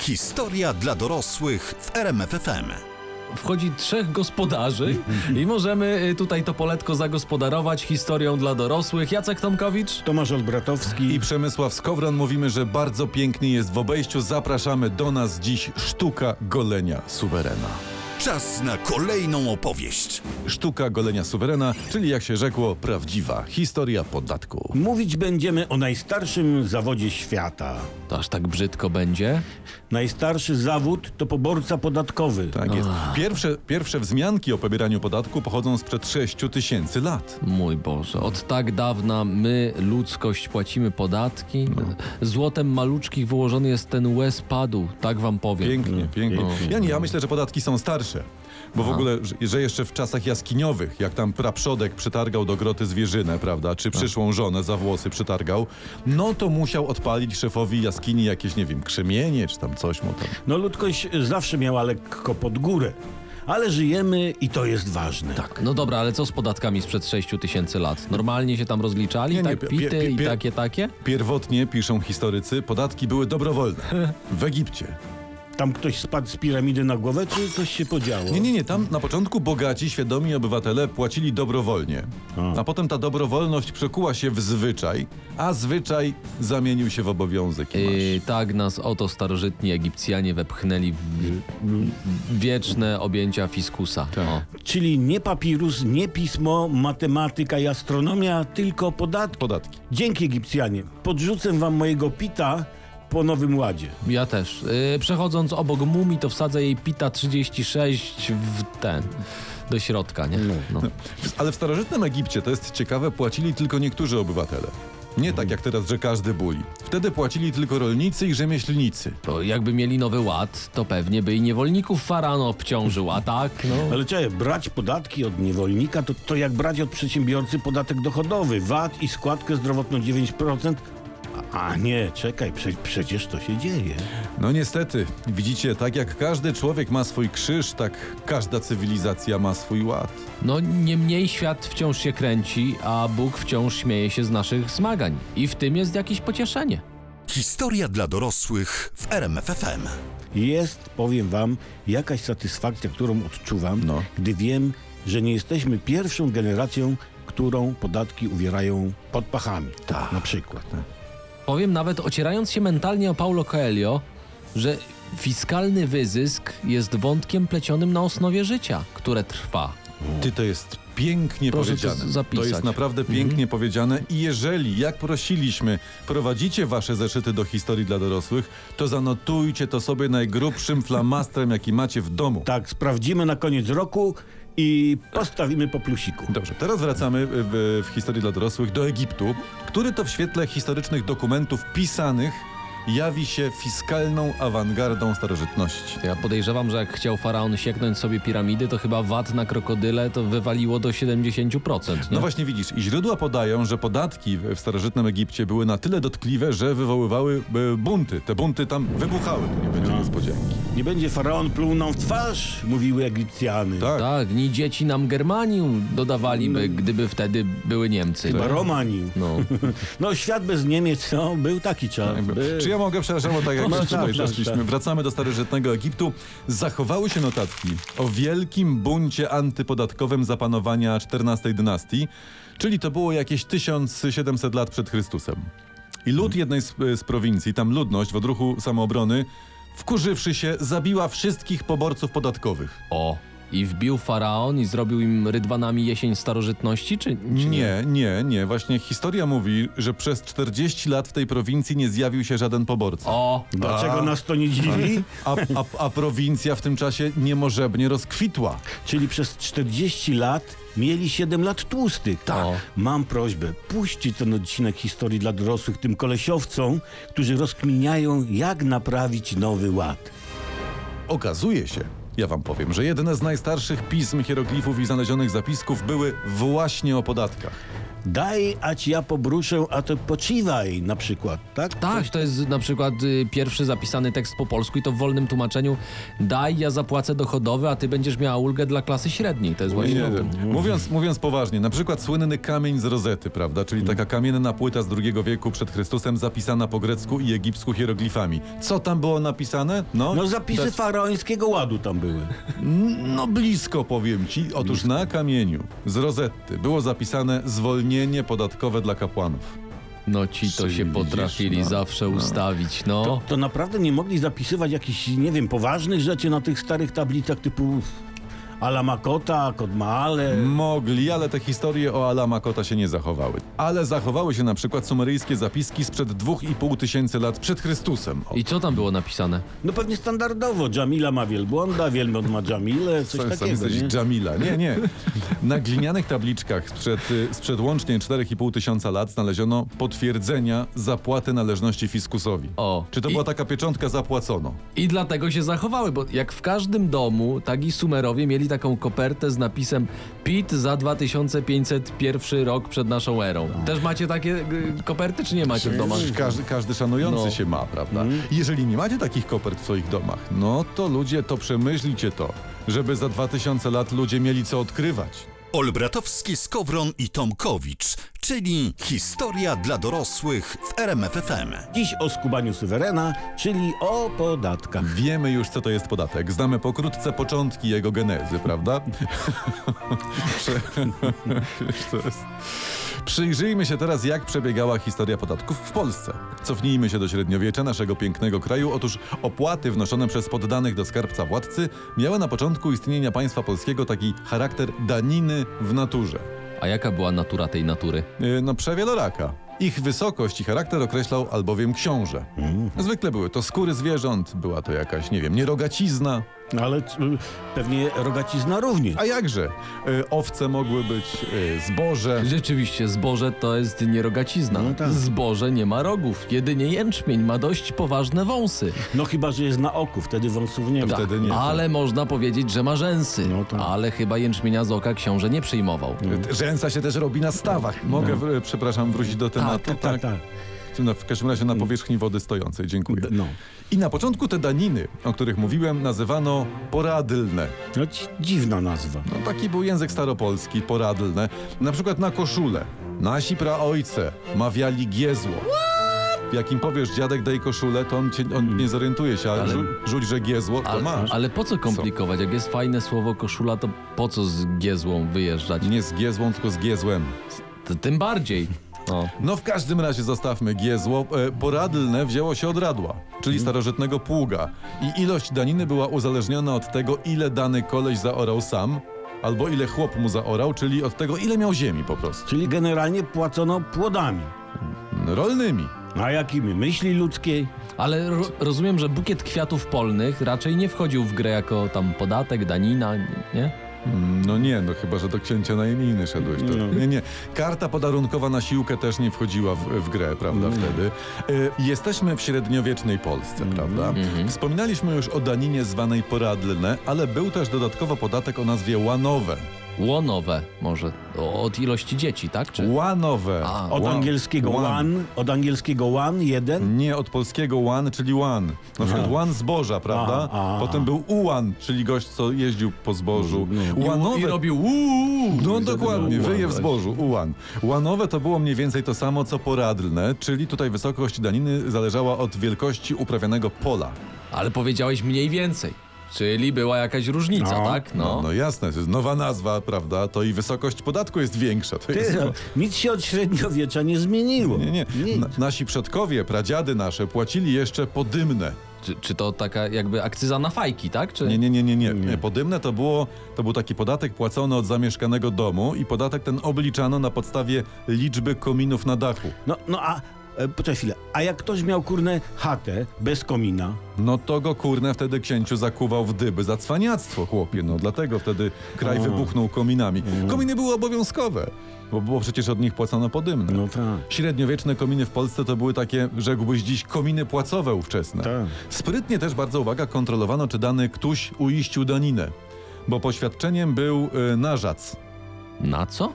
Historia dla dorosłych w RMFFM. Wchodzi trzech gospodarzy i możemy y, tutaj to poletko zagospodarować historią dla dorosłych. Jacek Tomkowicz. Tomasz Olbratowski. I Przemysław Skowron mówimy, że bardzo pięknie jest w obejściu. Zapraszamy do nas dziś sztuka golenia suwerena. Czas na kolejną opowieść. Sztuka golenia suwerena, czyli jak się rzekło, prawdziwa historia podatku. Mówić będziemy o najstarszym zawodzie świata. To aż tak brzydko będzie. Najstarszy zawód to poborca podatkowy. Tak jest. Pierwsze, pierwsze wzmianki o pobieraniu podatku pochodzą sprzed 6 tysięcy lat. Mój Boże, od tak dawna my, ludzkość, płacimy podatki. Złotem maluczkich wyłożony jest ten łez padł, tak wam powiem. Pięknie, pięknie. No. Ja nie, ja myślę, że podatki są starsze. Bo w ogóle, że- jeszcze w czasach jaskiniowych, jak tam praprzodek przytargał do groty zwierzynę, prawda, czy przyszłą żonę za włosy przytargał, no to musiał odpalić szefowi jaskini jakieś, nie wiem, krzemienie, czy tam coś mu tam. No ludzkość zawsze miała lekko pod górę. Ale żyjemy i to jest ważne. Tak, no dobra, ale co z podatkami sprzed 6 tysięcy lat? Normalnie się tam rozliczali, Nie, nie, tak pie- pie- i takie, takie? Pierwotnie, piszą historycy, podatki były dobrowolne. W Egipcie. Tam ktoś spadł z piramidy na głowę, czy coś się podziało? Nie, nie, nie. Tam na początku bogaci, świadomi obywatele płacili dobrowolnie. A potem ta dobrowolność przekuła się w zwyczaj, a zwyczaj zamienił się w obowiązek. Yy, tak nas oto starożytni Egipcjanie wepchnęli w, wieczne objęcia fiskusa. Tak. Czyli nie papirus, nie pismo, matematyka i astronomia, tylko podatki. Podatki. Dzięki Egipcjanie. Podrzucę wam mojego pita po nowym ładzie. Ja też. Yy, przechodząc obok mumii, to wsadzę jej pita 36 w ten, do środka, nie? No. Ale w starożytnym Egipcie, to jest ciekawe, płacili tylko niektórzy obywatele. Nie tak jak teraz, że każdy buli. Wtedy płacili tylko rolnicy i rzemieślnicy. To jakby mieli nowy ład, to pewnie by i niewolników faraon obciążył, a tak? No. Ale czekaj, brać podatki od niewolnika to, to jak brać od przedsiębiorcy podatek dochodowy, VAT i składkę zdrowotną 9%. A, nie, czekaj, prze, przecież to się dzieje. No niestety, widzicie, tak jak każdy człowiek ma swój krzyż, tak każda cywilizacja ma swój ład. No niemniej świat wciąż się kręci, a Bóg wciąż śmieje się z naszych zmagań. I w tym jest jakieś pocieszenie. Historia dla dorosłych w RMFFM. Jest, powiem wam, jakaś satysfakcja, którą odczuwam, No. gdy wiem, że nie jesteśmy pierwszą generacją, którą podatki uwierają pod pachami. Tak. Na przykład. Powiem nawet, ocierając się mentalnie o Paulo Coelho, że fiskalny wyzysk jest wątkiem plecionym na osnowie życia, które trwa. Ty to jest pięknie Proszę powiedziane. zapisać. To jest naprawdę pięknie powiedziane i jeżeli, jak prosiliśmy, prowadzicie wasze zeszyty do historii dla dorosłych, to zanotujcie to sobie najgrubszym flamastrem, jaki macie w domu. Tak, sprawdzimy na koniec roku i postawimy po plusiku. Dobrze, teraz wracamy w, w historii dla dorosłych do Egiptu, który to w świetle historycznych dokumentów pisanych jawi się fiskalną awangardą starożytności. To Ja podejrzewam, że jak chciał faraon sieknąć sobie piramidy, to chyba VAT na krokodyle to wywaliło do 70%. Nie? No właśnie widzisz, i źródła podają, że podatki w starożytnym Egipcie były na tyle dotkliwe, że wywoływały e, bunty. Te bunty tam wybuchały, tu nie będzie niespodzianki. Nie będzie faraon pluł nam w twarz, mówiły Egipcjany. Tak. Tak, ni dzieci nam Germanium dodawaliby, gdyby wtedy były Niemcy. Chyba Romanił. No. No świat bez Niemiec, no, był taki czas. Był. Czy ja mogę, przepraszam, bo tak jak No, już tak, tutaj tak, zeszliśmy, tak. wracamy do starożytnego Egiptu. Zachowały się notatki o wielkim buncie antypodatkowym zapanowania XIV dynastii, czyli to było jakieś 1700 lat przed Chrystusem. I lud jednej z, z prowincji, tam ludność w odruchu samoobrony, wkurzywszy się, zabiła wszystkich poborców podatkowych. O. I wbił faraon i zrobił im rydwanami jesień starożytności, czy, czy Nie, nie, nie. Właśnie historia mówi, że przez 40 lat w tej prowincji nie zjawił się żaden poborca. O, Dlaczego A. nas to nie dziwi? A, a, a prowincja w tym czasie niemożebnie rozkwitła. Czyli przez 40 lat mieli 7 lat tłustych. Tak. Mam prośbę, puśćcie ten odcinek historii dla dorosłych tym kolesiowcom, którzy rozkminiają, jak naprawić nowy ład. Okazuje się, ja wam powiem, że jedne z najstarszych pism, hieroglifów i znalezionych zapisków były właśnie o podatkach. Daj, a ci ja pobruszę, a to poczywaj na przykład, tak? Tak, to jest na przykład y, pierwszy zapisany tekst po polsku i to w wolnym tłumaczeniu daj, ja zapłacę dochodowy, a ty będziesz miała ulgę dla klasy średniej. To jest właśnie... Nie, mówiąc, mówiąc poważnie, na przykład słynny kamień z rozety, prawda? Czyli taka kamienna płyta z II wieku przed Chrystusem zapisana po grecku i egipsku hieroglifami. Co tam było napisane? No, No zapisy faraońskiego ładu tam były. no blisko powiem ci. Otóż na kamieniu z rozety było zapisane zwolnienie podatkowe dla kapłanów. No ci to Czyli się widzisz, potrafili no, zawsze ustawić, no. To, to naprawdę nie mogli zapisywać jakichś, nie wiem, poważnych rzeczy na tych starych tablicach typu Alamakota, Kodmaale. Mogli, ale te historie o Alamakota się nie zachowały. Ale zachowały się na przykład sumeryjskie zapiski sprzed 2,5 tysięcy lat przed Chrystusem. O, I co tam było napisane? No pewnie standardowo. Jamila ma wielbłąda, wielbłąd ma Jamilę, coś Sam- sam takiego, jesteś nie? Jamila. Nie, nie. Na glinianych tabliczkach sprzed, sprzed łącznie 4,5 tysiąca lat znaleziono potwierdzenia zapłaty należności fiskusowi. O. Czy to I- była taka pieczątka zapłacono? I dlatego się zachowały, bo jak w każdym domu, tak i Sumerowie mieli taką kopertę z napisem PIT za 2501 rok przed naszą erą. Też macie takie y, koperty, czy nie macie w domach? Każdy, każdy szanujący No. się ma, prawda? Jeżeli nie macie takich kopert w swoich domach, no to ludzie, to przemyślcie to, żeby za 2000 lat ludzie mieli co odkrywać. Olbratowski, Skowron i Tomkowicz, czyli historia dla dorosłych w RMFFM. Dziś o skubaniu suwerena, czyli o podatkach. Wiemy już, co to jest podatek. Znamy pokrótce początki jego genezy, prawda? Prze- to jest... Przyjrzyjmy się teraz, jak przebiegała historia podatków w Polsce. Cofnijmy się do średniowiecza naszego pięknego kraju. Otóż opłaty wnoszone przez poddanych do skarbca władcy miały na początku istnienia państwa polskiego taki charakter daniny w naturze. A jaka była natura tej natury? Yy, No przewieloraka. Ich wysokość i charakter określał albowiem książę. Zwykle były to skóry zwierząt, była to jakaś, nie wiem, nierogacizna, No Ale y, pewnie rogacizna również. A jakże? Y, owce mogły być, y, zboże. Rzeczywiście, zboże to jest nierogacizna. No tak. Zboże nie ma rogów. Jedynie jęczmień ma dość poważne wąsy. No chyba, że jest na oku, wtedy wąsów nie ma. Wtedy nie. Ale można powiedzieć, że ma rzęsy. No tak. Ale chyba jęczmienia z oka książę nie przyjmował. Y, Rzęsa się też robi na stawach. Mogę, w, przepraszam, wrócić do tematu? tak, tak, tak. No, w każdym razie na powierzchni wody stojącej. Dziękuję. No. I na początku te daniny, o których mówiłem, nazywano poradylne. No, dziwna nazwa. No taki był język staropolski, poradylne. Na przykład na koszulę. Nasi praojce mawiali giezło. Jak im powiesz, dziadek daj koszulę, to on, cię, on nie zorientuje się, ale Ale- rzu, rzuć, że giezło, to Ale, masz. ale po co komplikować? Jak jest fajne słowo koszula, to po co z giezłą wyjeżdżać? Nie z giezłą, tylko z giezłem. To tym bardziej. O. No w każdym razie zostawmy giezło. E, Poradylne wzięło się od radła, czyli starożytnego pługa. I ilość daniny była uzależniona od tego, ile dany koleś zaorał sam, albo ile chłop mu zaorał, czyli od tego, ile miał ziemi po prostu. Czyli generalnie płacono płodami. Rolnymi. A jakimi? Myśli ludzkiej? Ale ro, rozumiem, że bukiet kwiatów polnych raczej nie wchodził w grę jako tam podatek, danina, nie? Mm, No nie, no chyba, że do księcia na imieniny szedłeś. To, No. nie, nie. Karta podarunkowa na siłkę też nie wchodziła w, w grę, prawda, wtedy. Y, jesteśmy w średniowiecznej Polsce, prawda? Wspominaliśmy już o daninie zwanej poradlne, ale był też dodatkowo podatek o nazwie łanowe. Łonowe może. Od ilości dzieci, tak? Czy... Łanowe. A. Od Ła- angielskiego łan. one, od angielskiego one, jeden. Nie, od polskiego łan, czyli łan. Na przykład łan zboża, prawda? A, a, Potem był ułan, czyli gość, co jeździł po zbożu. I, Łanowe I robił uuu. No dokładnie, wyje w zbożu, ułan. Łanowe to było mniej więcej to samo co poradlne, czyli tutaj wysokość daniny zależała od wielkości uprawianego pola. Ale powiedziałeś mniej więcej. Czyli była jakaś różnica, No. tak? No, No. no jasne, to jest nowa nazwa, prawda? To i wysokość podatku jest większa. To jest... Ty, no, nic się od średniowiecza nie zmieniło. Nie, nie. Nic. Na, nasi przodkowie, pradziady nasze płacili jeszcze podymne. Czy, czy to taka jakby akcyza na fajki, tak? Czy... Nie, nie, nie, nie, nie. nie. Podymne to było, to był taki podatek płacony od zamieszkanego domu i podatek ten obliczano na podstawie liczby kominów na dachu. No, no a, e, poczekaj chwilę, a jak ktoś miał, kurne, chatę bez komina, No to go kurne wtedy księciu zakuwał w dyby za cwaniactwo, chłopie. No dlatego wtedy kraj O. wybuchnął kominami. Kominy były obowiązkowe, bo było przecież od nich płacono podymne. no tak. Średniowieczne kominy w Polsce to były takie, rzekłbyś dziś, kominy płacowe ówczesne. Tak. Sprytnie też bardzo uwaga kontrolowano, czy dany ktoś uiścił daninę, bo poświadczeniem był y, narzac. Na co?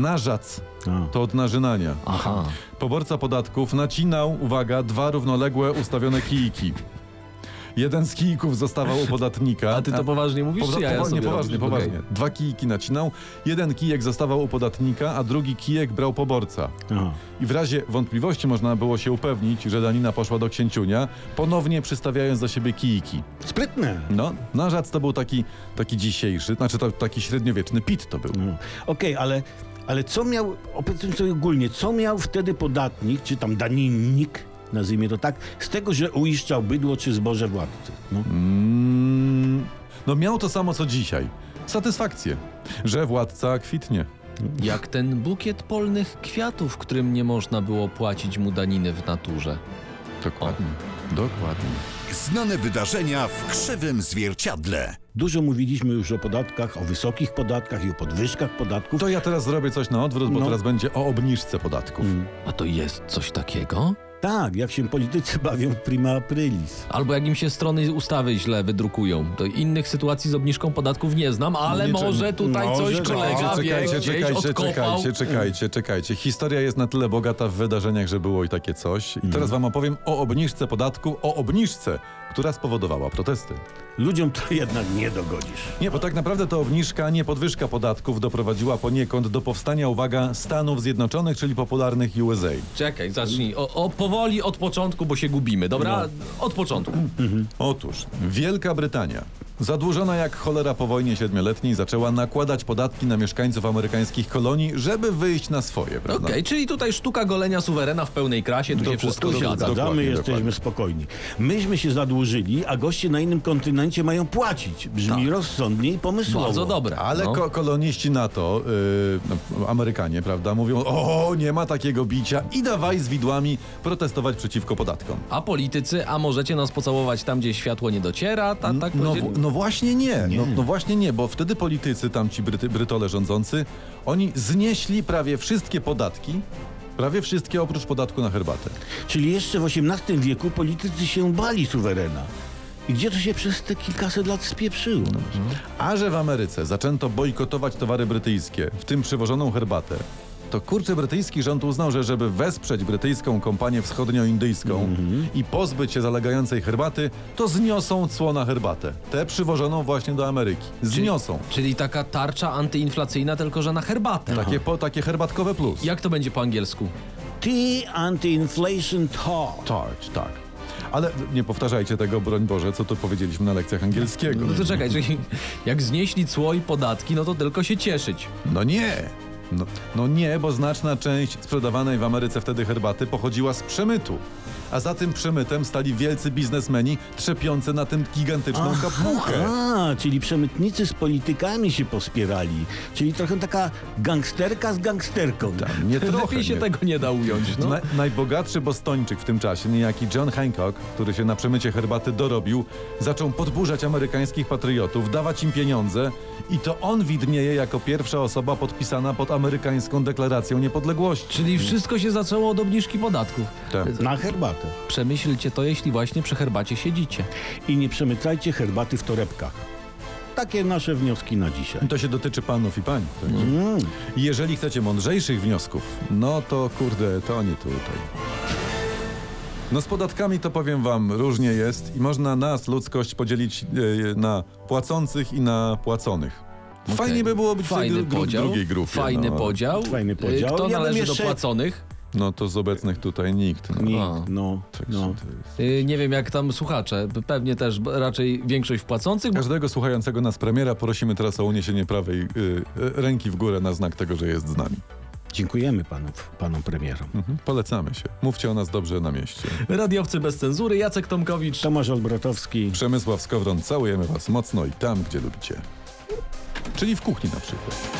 Narzac A. to od narzynania. Aha. Poborca podatków nacinał, uwaga, dwa równoległe ustawione kijki. Jeden z kijków zostawał u podatnika. A ty to poważnie mówisz, Powa- czy ja, ja poważnie, sobie poważnie, robię? poważnie. Okej. Dwa kijki nacinał, jeden kijek zostawał u podatnika, a drugi kijek brał poborca. Aha. I w razie wątpliwości można było się upewnić, że danina poszła do księciunia, ponownie przystawiając do siebie kijki. Sprytne. No, narzac to był taki, taki dzisiejszy, znaczy to, taki średniowieczny pit to był. No. Okej, ale, ale co miał, opowiedzmy sobie ogólnie, co miał wtedy podatnik, czy tam daninnik, nazwijmy to tak, z tego, że uiszczał bydło czy zboże władcy? No. Mm, no miał to samo co dzisiaj. Satysfakcję, że władca kwitnie. Jak ten bukiet polnych kwiatów, którym nie można było płacić mu daniny w naturze. Dokładnie. Dokładnie. Znane wydarzenia w krzywym zwierciadle. Dużo mówiliśmy już o podatkach, o wysokich podatkach i o podwyżkach podatków. To ja teraz zrobię coś na odwrót, bo No. teraz będzie o obniżce podatków. Mm. A to jest coś takiego? Tak, jak się politycy bawią w prima aprilis. Albo jak im się strony ustawy źle wydrukują. To innych sytuacji z obniżką podatków nie znam, ale Nie, może tutaj może, coś czekajcie, kolega wie, czekajcie, czekajcie, odkopał. czekajcie, czekajcie, czekajcie. Historia jest na tyle bogata w wydarzeniach, że było i takie coś. I teraz wam opowiem o obniżce podatku, o obniżce, która spowodowała protesty. Ludziom to jednak nie dogodzisz. Nie, bo tak naprawdę to obniżka, nie podwyżka podatków doprowadziła poniekąd do powstania, uwaga, Stanów Zjednoczonych, czyli popularnych USA. Czekaj, zacznij. O, o, powoli od początku, bo się gubimy, dobra? Od początku. Otóż Wielka Brytania, zadłużona jak cholera po wojnie siedmioletniej, zaczęła nakładać podatki na mieszkańców amerykańskich kolonii, żeby wyjść na swoje, prawda? Okej, czyli tutaj sztuka golenia suwerena w pełnej krasie, tu się wszystko zgadza. zgadzamy, jesteśmy dokładnie. spokojni. Myśmy się zadłużyli, a goście na innym kontynencie mają płacić. Brzmi Tak. rozsądnie i pomysłowo. Bardzo dobre. Ale no. ko- koloniści NATO, yy, no, Amerykanie, prawda, mówią, o, nie ma takiego bicia i dawaj z widłami protestować przeciwko podatkom. A politycy, a możecie nas pocałować tam, gdzie światło nie dociera? Ta, tak No, powiedzieli? No właśnie nie. No, no właśnie nie, bo wtedy politycy, tam ci Bryty, Brytole rządzący, oni znieśli prawie wszystkie podatki, prawie wszystkie oprócz podatku na herbatę. Czyli jeszcze w XVIII wieku politycy się bali suwerena. I gdzie to się przez te kilkaset lat spieprzyło? A że w Ameryce zaczęto bojkotować towary brytyjskie, w tym przywożoną herbatę, to kurczę brytyjski rząd uznał, że żeby wesprzeć brytyjską kompanię wschodnioindyjską i pozbyć się zalegającej herbaty, to zniosą cło na herbatę. Tę przywożoną właśnie do Ameryki. Zniosą. Czyli taka tarcza antyinflacyjna, tylko że na herbatę. Takie, po, takie herbatkowe plus. Jak to będzie po angielsku? Tea anti-inflation talk. Tak, tak. Ale nie powtarzajcie tego, broń Boże, co tu powiedzieliśmy na lekcjach angielskiego. No to czekaj, czyli jak znieśli cło i podatki, no to tylko się cieszyć. No nie! No, no nie, bo znaczna część sprzedawanej w Ameryce wtedy herbaty pochodziła z przemytu. A za tym przemytem stali wielcy biznesmeni trzepiący na tym gigantyczną kapuchę. A, czyli przemytnicy z politykami się pospierali. Czyli trochę taka gangsterka z gangsterką. Nie trochę. Lepiej się nie. tego nie da ująć. No. Na, najbogatszy bostończyk w tym czasie, niejaki John Hancock, który się na przemycie herbaty dorobił, zaczął podburzać amerykańskich patriotów, dawać im pieniądze i to on widnieje jako pierwsza osoba podpisana pod amerykańską deklaracją niepodległości. Czyli wszystko się zaczęło od obniżki podatków. Tak. Na herbatę. Przemyślcie to, jeśli właśnie przy herbacie siedzicie. I nie przemycajcie herbaty w torebkach. Takie nasze wnioski na dzisiaj. To się dotyczy panów i pań. Mm. I Jeżeli chcecie mądrzejszych wniosków, no to kurde, to nie tutaj. No z podatkami to powiem wam, różnie jest i można nas, ludzkość, podzielić e, na płacących i na płaconych. Fajnie by było być Fajny w tej gru- podział. drugiej grupie. Fajny no. podział. Fajny Y, podział. Kto Ja należy jeszcze- do płaconych? No to z obecnych tutaj nikt. No. Nie, A. no, Także no. Y, Nie wiem, jak tam słuchacze. Pewnie też raczej większość wpłacących. Bo... Każdego słuchającego nas premiera prosimy teraz o uniesienie prawej y, y, ręki w górę na znak tego, że jest z nami. Dziękujemy panów, panom premierom. Mhm. Polecamy się. Mówcie o nas dobrze na mieście. Radiowcy bez cenzury, Jacek Tomkowicz. Tomasz Olbratowski. Przemysław Skowron, całujemy was mocno i tam, gdzie lubicie. Czyli w kuchni na przykład.